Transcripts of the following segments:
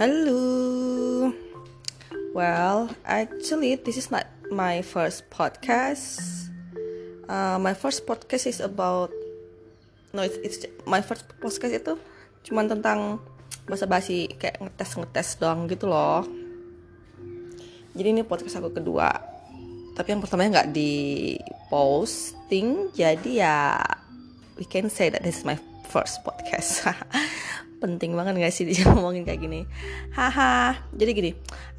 Hello. Well, actually, this is not my first podcast. Uh, my first podcast is about no, it's, it's my first podcast itu cuma tentang bahasa basi kayak ngetes ngetes doang gitu loh. Jadi ini podcast aku kedua. Tapi yang pertamanya nggak di posting, jadi ya we can say that this is my first podcast. penting banget gak sih dia ngomongin kayak gini? Haha jadi gini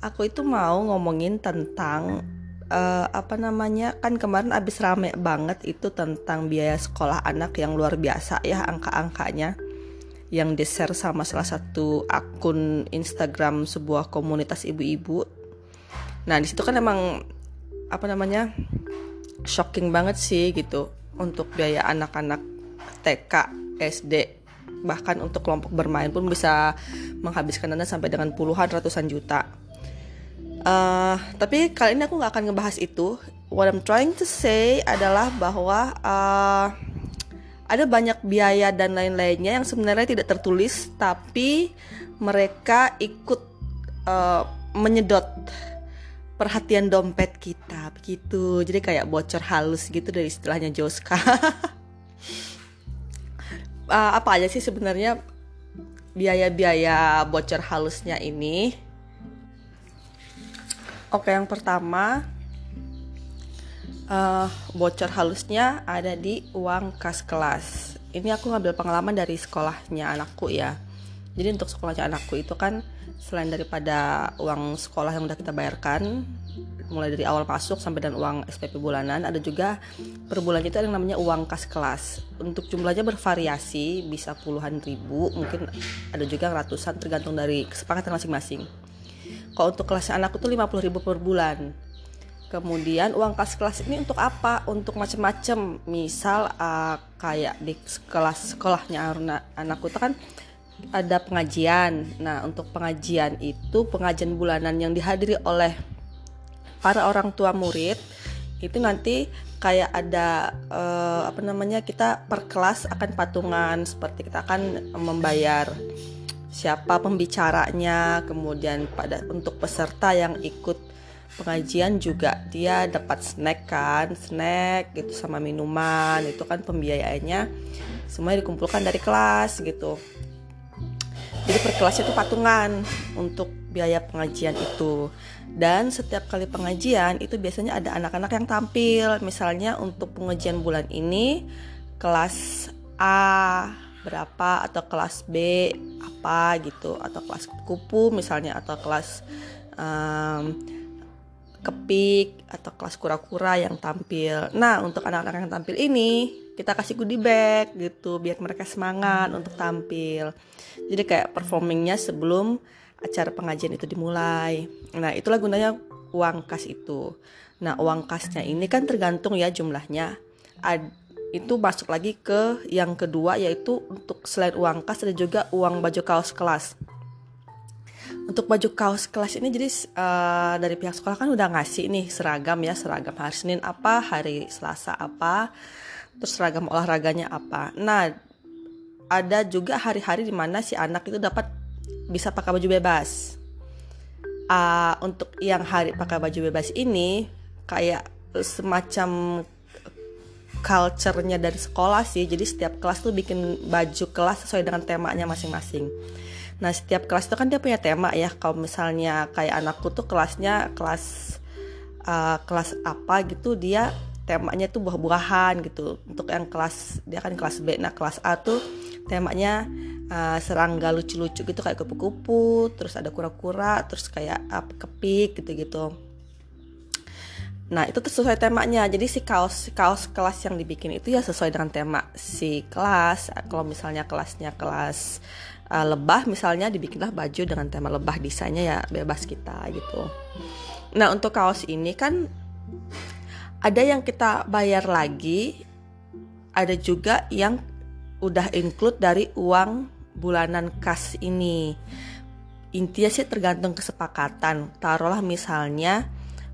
aku itu mau ngomongin tentang uh, apa namanya kan kemarin abis rame banget itu tentang biaya sekolah anak yang luar biasa ya angka-angkanya yang di share sama salah satu akun Instagram sebuah komunitas ibu-ibu. Nah di situ kan emang apa namanya shocking banget sih gitu untuk biaya anak-anak TK SD bahkan untuk kelompok bermain pun bisa menghabiskan dana sampai dengan puluhan ratusan juta. Uh, tapi kali ini aku nggak akan ngebahas itu. What I'm trying to say adalah bahwa uh, ada banyak biaya dan lain-lainnya yang sebenarnya tidak tertulis, tapi mereka ikut uh, menyedot perhatian dompet kita begitu. Jadi kayak bocor halus gitu dari istilahnya Joska. uh, apa aja sih sebenarnya biaya-biaya bocor halusnya ini? Oke, yang pertama uh, bocor halusnya ada di uang kas kelas. Ini aku ngambil pengalaman dari sekolahnya anakku ya. Jadi untuk sekolahnya anakku itu kan selain daripada uang sekolah yang udah kita bayarkan, mulai dari awal masuk sampai dan uang SPP bulanan. Ada juga per bulan itu ada yang namanya uang kas kelas. Untuk jumlahnya bervariasi bisa puluhan ribu mungkin ada juga ratusan tergantung dari kesepakatan masing-masing. Kalau untuk kelas anak itu 50 ribu per bulan. Kemudian uang kas kelas ini untuk apa? Untuk macam-macam misal uh, kayak di kelas sekolahnya anakku itu kan ada pengajian. Nah, untuk pengajian itu pengajian bulanan yang dihadiri oleh para orang tua murid itu nanti kayak ada uh, apa namanya kita per kelas akan patungan seperti kita akan membayar siapa pembicaranya kemudian pada untuk peserta yang ikut pengajian juga dia dapat snack kan snack gitu sama minuman itu kan pembiayaannya semuanya dikumpulkan dari kelas gitu. Jadi per kelasnya itu patungan untuk biaya pengajian itu dan setiap kali pengajian itu biasanya ada anak-anak yang tampil misalnya untuk pengajian bulan ini kelas A berapa atau kelas B apa gitu atau kelas kupu misalnya atau kelas um, kepik atau kelas kura-kura yang tampil. Nah, untuk anak-anak yang tampil ini kita kasih goodie bag gitu biar mereka semangat untuk tampil. Jadi kayak performingnya sebelum acara pengajian itu dimulai. Nah, itulah gunanya uang kas itu. Nah, uang kasnya ini kan tergantung ya jumlahnya. Ad, itu masuk lagi ke yang kedua yaitu untuk selain uang kas ada juga uang baju kaos kelas. Untuk baju kaos kelas ini jadi uh, dari pihak sekolah kan udah ngasih nih seragam ya, seragam hari Senin apa, hari Selasa apa, terus seragam olahraganya apa. Nah, ada juga hari-hari di mana si anak itu dapat bisa pakai baju bebas. Uh, untuk yang hari pakai baju bebas ini kayak semacam culture-nya dari sekolah sih. Jadi setiap kelas tuh bikin baju kelas sesuai dengan temanya masing-masing. Nah, setiap kelas itu kan dia punya tema ya. Kalau misalnya kayak anakku tuh kelasnya kelas uh, kelas apa gitu, dia temanya tuh buah-buahan gitu. Untuk yang kelas dia kan kelas B. Nah, kelas A tuh temanya uh, serangga lucu-lucu gitu kayak kupu-kupu terus ada kura-kura terus kayak apa kepik gitu-gitu. Nah itu tuh sesuai temanya. Jadi si kaos kaos kelas yang dibikin itu ya sesuai dengan tema si kelas. Kalau misalnya kelasnya kelas uh, lebah misalnya dibikinlah baju dengan tema lebah Desainnya ya bebas kita gitu. Nah untuk kaos ini kan Ada yang kita bayar lagi Ada juga yang udah include dari uang bulanan kas ini. Intinya sih tergantung kesepakatan. Taruhlah misalnya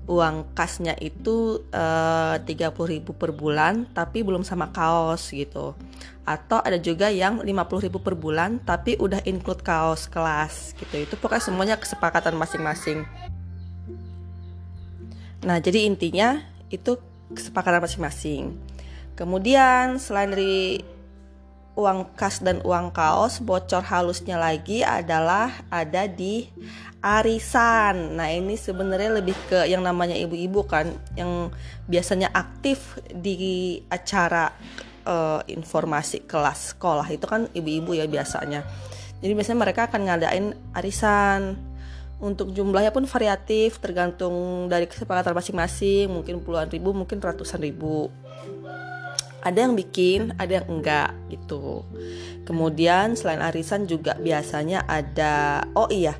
uang kasnya itu eh, tiga puluh ribu per bulan tapi belum sama kaos gitu atau ada juga yang 50.000 per bulan tapi udah include kaos kelas gitu itu pokoknya semuanya kesepakatan masing-masing nah jadi intinya itu kesepakatan masing-masing kemudian selain dari uang kas dan uang kaos bocor halusnya lagi adalah ada di arisan nah ini sebenarnya lebih ke yang namanya ibu-ibu kan yang biasanya aktif di acara uh, informasi kelas sekolah itu kan ibu-ibu ya biasanya. Jadi biasanya mereka akan ngadain arisan. Untuk jumlahnya pun variatif tergantung dari kesepakatan masing-masing, mungkin puluhan ribu, mungkin ratusan ribu. Ada yang bikin, ada yang enggak gitu. Kemudian selain arisan juga biasanya ada oh iya,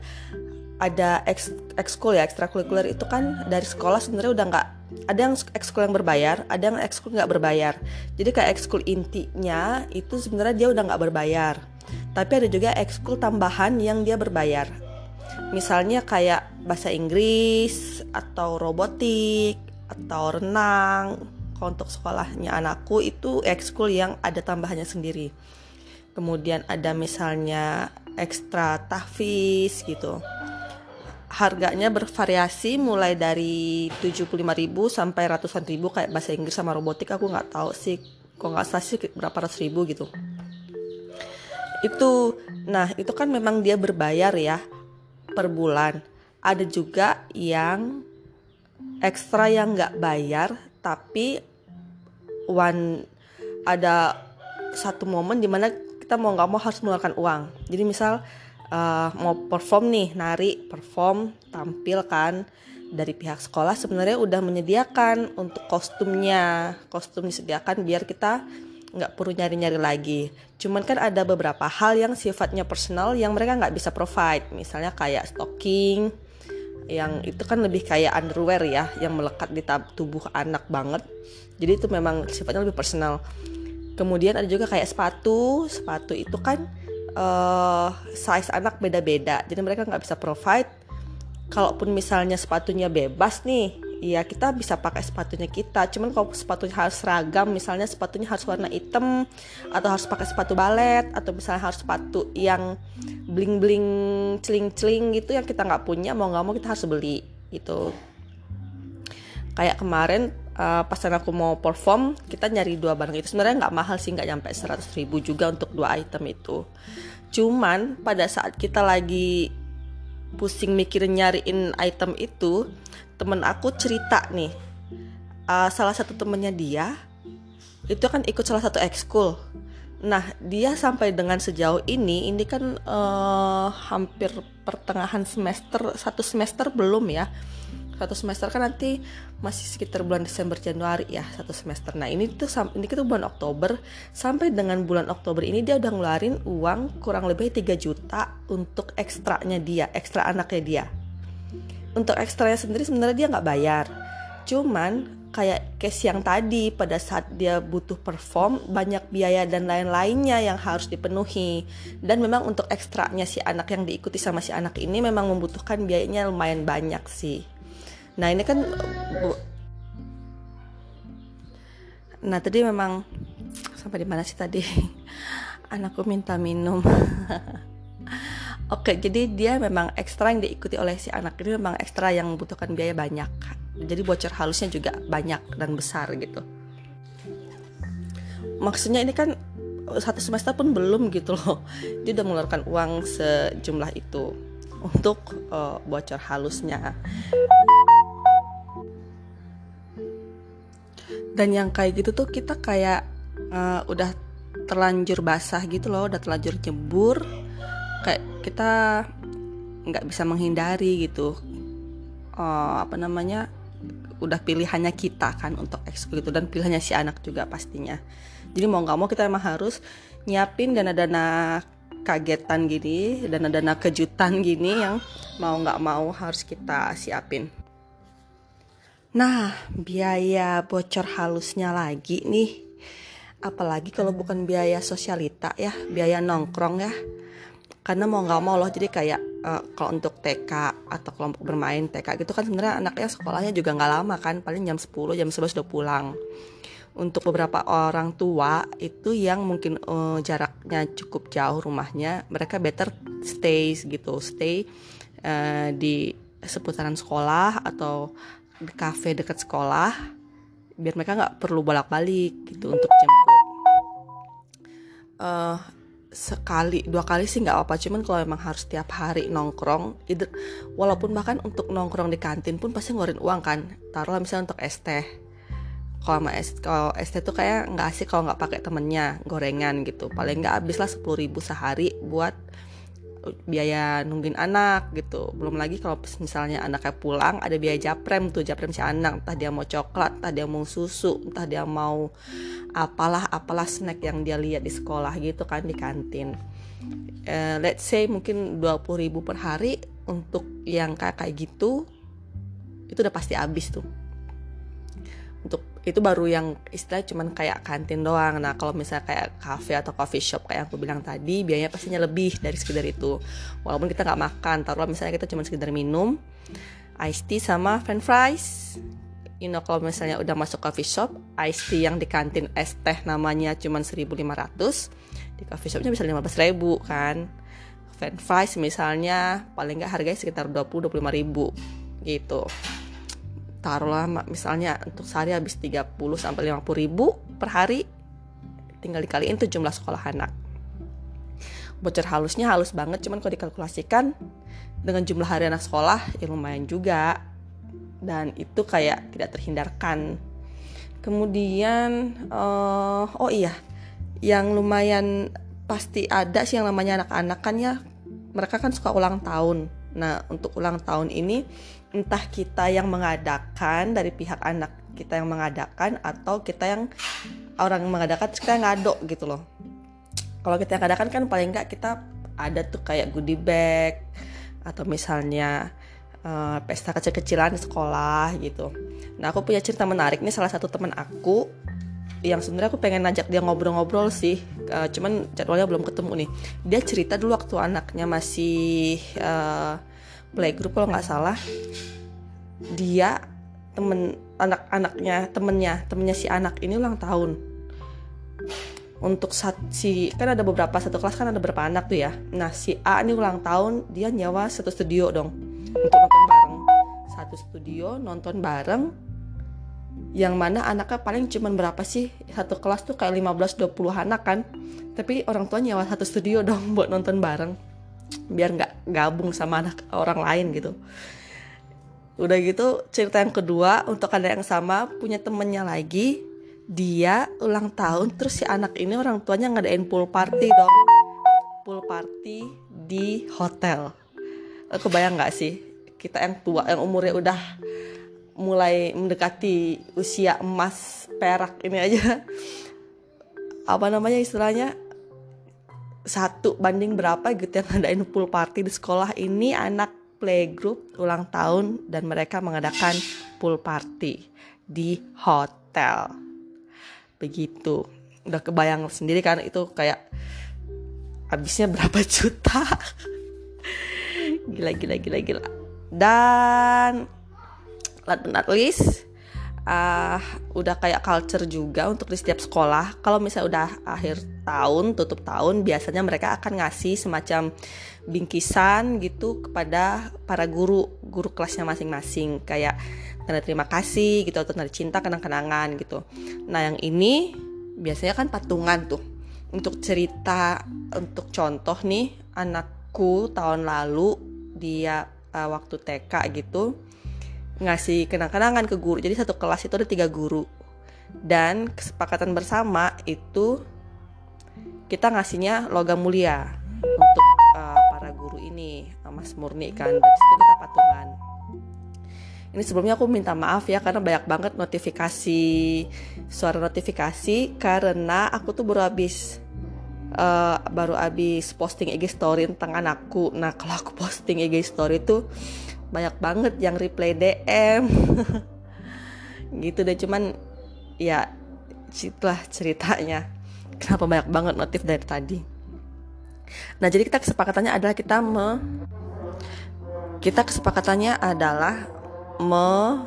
ada ekskul ya ekstrakurikuler itu kan dari sekolah sebenarnya udah nggak ada yang ekskul yang berbayar, ada yang ekskul nggak berbayar. Jadi kayak ekskul intinya itu sebenarnya dia udah nggak berbayar. Tapi ada juga ekskul tambahan yang dia berbayar. Misalnya kayak bahasa Inggris atau robotik atau renang. Untuk sekolahnya anakku itu ekskul yang ada tambahannya sendiri. Kemudian ada misalnya ekstra tahfiz gitu. Harganya bervariasi mulai dari 75.000 sampai ratusan ribu kayak bahasa Inggris sama robotik aku nggak tahu sih. Kok nggak salah sih berapa ratus ribu gitu. Itu nah itu kan memang dia berbayar ya per bulan. Ada juga yang ekstra yang nggak bayar tapi one ada satu momen di mana kita mau nggak mau harus mengeluarkan uang. Jadi misal uh, mau perform nih nari perform tampil kan dari pihak sekolah sebenarnya udah menyediakan untuk kostumnya. Kostum disediakan biar kita nggak perlu nyari-nyari lagi. Cuman kan ada beberapa hal yang sifatnya personal yang mereka nggak bisa provide. Misalnya kayak stocking yang itu kan lebih kayak underwear ya yang melekat di tubuh anak banget. Jadi itu memang sifatnya lebih personal. Kemudian ada juga kayak sepatu sepatu itu kan uh, size anak beda-beda jadi mereka nggak bisa provide. Kalaupun misalnya sepatunya bebas nih ya kita bisa pakai sepatunya kita. Cuman kalau sepatunya harus seragam misalnya sepatunya harus warna hitam atau harus pakai sepatu balet atau misalnya harus sepatu yang bling bling celing celing gitu yang kita nggak punya mau nggak mau kita harus beli gitu. Kayak kemarin uh, pas aku mau perform kita nyari dua barang itu sebenarnya nggak mahal sih nggak nyampe 100 ribu juga untuk dua item itu. Cuman pada saat kita lagi pusing mikirin nyariin item itu temen aku cerita nih uh, salah satu temennya dia itu kan ikut salah satu ekskul Nah, dia sampai dengan sejauh ini, ini kan uh, hampir pertengahan semester, satu semester belum ya. Satu semester kan nanti masih sekitar bulan Desember Januari ya satu semester. Nah ini tuh ini tuh bulan Oktober. Sampai dengan bulan Oktober ini dia udah ngeluarin uang kurang lebih 3 juta untuk ekstranya dia ekstra anaknya dia. Untuk ekstranya sendiri sebenarnya dia nggak bayar cuman kayak case yang tadi pada saat dia butuh perform banyak biaya dan lain-lainnya yang harus dipenuhi dan memang untuk ekstranya si anak yang diikuti sama si anak ini memang membutuhkan biayanya lumayan banyak sih Nah ini kan Nah tadi memang sampai di mana sih tadi? Anakku minta minum. Oke, jadi dia memang ekstra yang diikuti oleh si anak ini memang ekstra yang membutuhkan biaya banyak. Jadi bocor halusnya juga banyak dan besar gitu. Maksudnya ini kan satu semester pun belum gitu loh. Dia udah mengeluarkan uang sejumlah itu untuk uh, bocor halusnya. dan yang kayak gitu tuh kita kayak uh, udah terlanjur basah gitu loh udah terlanjur jebur kayak kita nggak bisa menghindari gitu uh, apa namanya udah pilihannya kita kan untuk ekskul gitu dan pilihannya si anak juga pastinya jadi mau nggak mau kita emang harus nyiapin dana-dana kagetan gini dana-dana kejutan gini yang mau nggak mau harus kita siapin Nah, biaya bocor halusnya lagi nih. Apalagi kalau bukan biaya sosialita ya, biaya nongkrong ya. Karena mau nggak mau loh, jadi kayak uh, kalau untuk TK atau kelompok bermain TK gitu kan sebenarnya anaknya sekolahnya juga nggak lama kan paling jam 10 jam 11 udah pulang. Untuk beberapa orang tua itu yang mungkin uh, jaraknya cukup jauh rumahnya mereka better stay gitu stay uh, di seputaran sekolah atau di cafe dekat sekolah biar mereka nggak perlu bolak-balik gitu untuk jemput. Uh, sekali dua kali sih nggak apa-apa. Cuman kalau emang harus tiap hari nongkrong either, walaupun bahkan untuk nongkrong di kantin pun pasti ngeluarin uang kan. Taruhlah misalnya untuk es teh. Kalau sama es kalau es teh tuh kayak nggak asik kalau nggak pakai temennya gorengan gitu. Paling nggak habis lah sepuluh ribu sehari buat biaya nungguin anak gitu. Belum lagi kalau misalnya anaknya pulang ada biaya japrem tuh japrem si anak entah dia mau coklat entah dia mau susu entah dia mau apalah apalah snack yang dia lihat di sekolah gitu kan di kantin. Uh, let's say mungkin 20 ribu per hari untuk yang kayak kayak gitu itu udah pasti habis tuh. Untuk itu baru yang istilah cuman kayak kantin doang. Nah kalau misalnya kayak cafe atau coffee shop kayak aku bilang tadi biayanya pastinya lebih dari sekedar itu. Walaupun kita nggak makan taruhlah misalnya kita cuma sekedar minum iced tea sama french fries. You know kalau misalnya udah masuk coffee shop iced tea yang di kantin es teh namanya cuma 1500 di coffee shopnya bisa 15.000 kan. French fries misalnya paling nggak harganya sekitar 20 25 ribu gitu taruhlah misalnya untuk sehari habis 30 sampai 50 ribu per hari tinggal dikaliin tuh jumlah sekolah anak. Bocor halusnya halus banget cuman kalau dikalkulasikan dengan jumlah hari anak sekolah ya lumayan juga. Dan itu kayak tidak terhindarkan. Kemudian uh, oh iya yang lumayan pasti ada sih yang namanya anak-anak kan ya. Mereka kan suka ulang tahun. Nah untuk ulang tahun ini entah kita yang mengadakan dari pihak anak kita yang mengadakan atau kita yang orang yang mengadakan kita yang ngadok gitu loh. Kalau kita yang mengadakan kan paling nggak kita ada tuh kayak goodie bag atau misalnya uh, pesta kecil-kecilan di sekolah gitu. Nah aku punya cerita menarik nih salah satu teman aku yang sebenarnya aku pengen ngajak dia ngobrol-ngobrol sih uh, cuman jadwalnya belum ketemu nih. Dia cerita dulu waktu anaknya masih uh, playgroup kalau nggak salah. Dia temen anak-anaknya temennya temennya si anak ini ulang tahun. Untuk si kan ada beberapa satu kelas kan ada beberapa anak tuh ya. Nah si A ini ulang tahun dia nyawa satu studio dong. Untuk nonton bareng. Satu studio nonton bareng. Yang mana anaknya paling cuman berapa sih? Satu kelas tuh kayak 15-20 anak kan. Tapi orang tua nyawa satu studio dong buat nonton bareng biar nggak gabung sama anak orang lain gitu. Udah gitu cerita yang kedua untuk ada yang sama punya temennya lagi dia ulang tahun terus si anak ini orang tuanya ngadain pool party dong. Pool party di hotel. Aku bayang nggak sih? Kita yang tua yang umurnya udah mulai mendekati usia emas perak ini aja. Apa namanya istilahnya satu banding berapa gitu yang ngadain pool party di sekolah ini anak playgroup ulang tahun dan mereka mengadakan pool party di hotel. Begitu. Udah kebayang sendiri kan itu kayak habisnya berapa juta? Gila gila gila gila. Dan last but not least uh, udah kayak culture juga untuk di setiap sekolah. Kalau misalnya udah akhir tahun, tutup tahun, biasanya mereka akan ngasih semacam bingkisan gitu kepada para guru, guru kelasnya masing-masing. Kayak tanda terima kasih gitu atau tanda cinta kenang-kenangan gitu. Nah yang ini biasanya kan patungan tuh. Untuk cerita, untuk contoh nih, anakku tahun lalu dia uh, waktu TK gitu ngasih kenang-kenangan ke guru. Jadi satu kelas itu ada tiga guru. Dan kesepakatan bersama itu kita ngasihnya logam mulia untuk uh, para guru ini, Mas Murni kan. Dari situ kita patungan. Ini sebelumnya aku minta maaf ya karena banyak banget notifikasi suara notifikasi karena aku tuh baru habis uh, baru habis posting IG story tentang anakku. Nah, kalau aku posting IG story tuh banyak banget yang reply DM gitu deh cuman ya itulah ceritanya. Kenapa banyak banget notif dari tadi? Nah jadi kita kesepakatannya adalah kita me kita kesepakatannya adalah me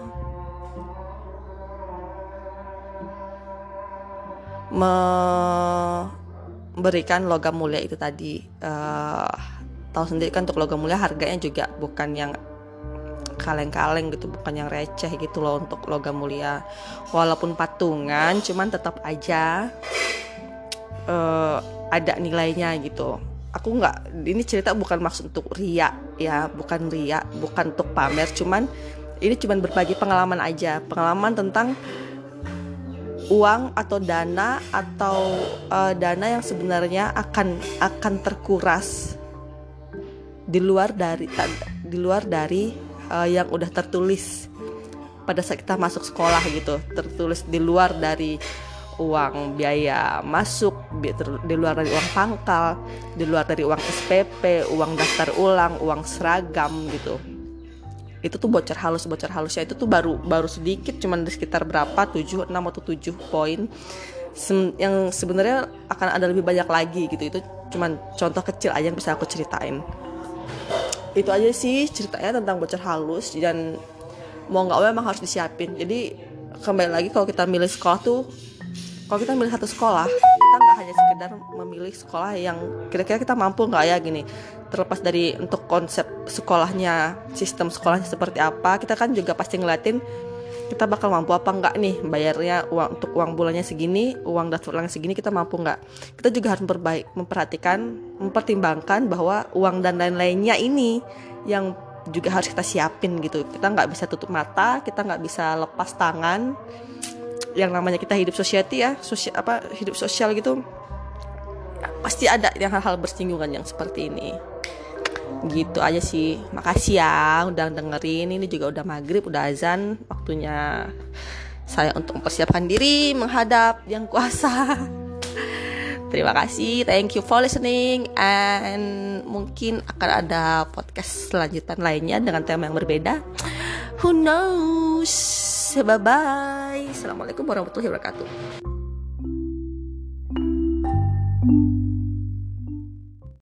memberikan logam mulia itu tadi. Uh, tahu sendiri kan untuk logam mulia harganya juga bukan yang kaleng-kaleng gitu bukan yang receh gitu loh untuk logam mulia. Walaupun patungan cuman tetap aja uh, ada nilainya gitu. Aku nggak ini cerita bukan maksud untuk ria ya bukan ria bukan untuk pamer cuman ini cuman berbagi pengalaman aja. Pengalaman tentang uang atau dana atau uh, dana yang sebenarnya akan akan terkuras di luar dari di luar dari uh, yang udah tertulis pada saat kita masuk sekolah gitu. Tertulis di luar dari uang biaya masuk di luar dari uang pangkal di luar dari uang SPP uang daftar ulang uang seragam gitu. Itu tuh bocor halus bocor halusnya. Itu tuh baru baru sedikit cuman di sekitar berapa? 7 6 atau 7 poin. Yang sebenarnya akan ada lebih banyak lagi gitu. Itu cuman contoh kecil aja yang bisa aku ceritain itu aja sih ceritanya tentang bocor halus dan mau nggak mau emang harus disiapin. Jadi kembali lagi kalau kita milih sekolah tuh kalau kita milih satu sekolah kita nggak hanya sekedar memilih sekolah yang kira-kira kita mampu nggak ya gini. Terlepas dari untuk konsep sekolahnya sistem sekolahnya seperti apa kita kan juga pasti ngeliatin kita bakal mampu apa enggak nih? Bayarnya uang untuk uang bulannya segini uang daftar ulang segini kita mampu enggak kita juga harus memperbaik memperhatikan mempertimbangkan bahwa uang dan lain-lainnya ini yang juga harus kita siapin gitu. Kita nggak bisa tutup mata kita nggak bisa lepas tangan. Yang namanya kita hidup society ya sosial apa hidup sosial gitu pasti ada yang hal-hal bersinggungan yang seperti ini gitu aja sih. Makasih ya udah dengerin. Ini juga udah maghrib udah azan. Waktunya saya untuk mempersiapkan diri menghadap yang kuasa. Terima kasih. Thank you for listening. And mungkin akan ada podcast selanjutan lainnya dengan tema yang berbeda. Who knows? Bye bye assalamualaikum warahmatullahi wabarakatuh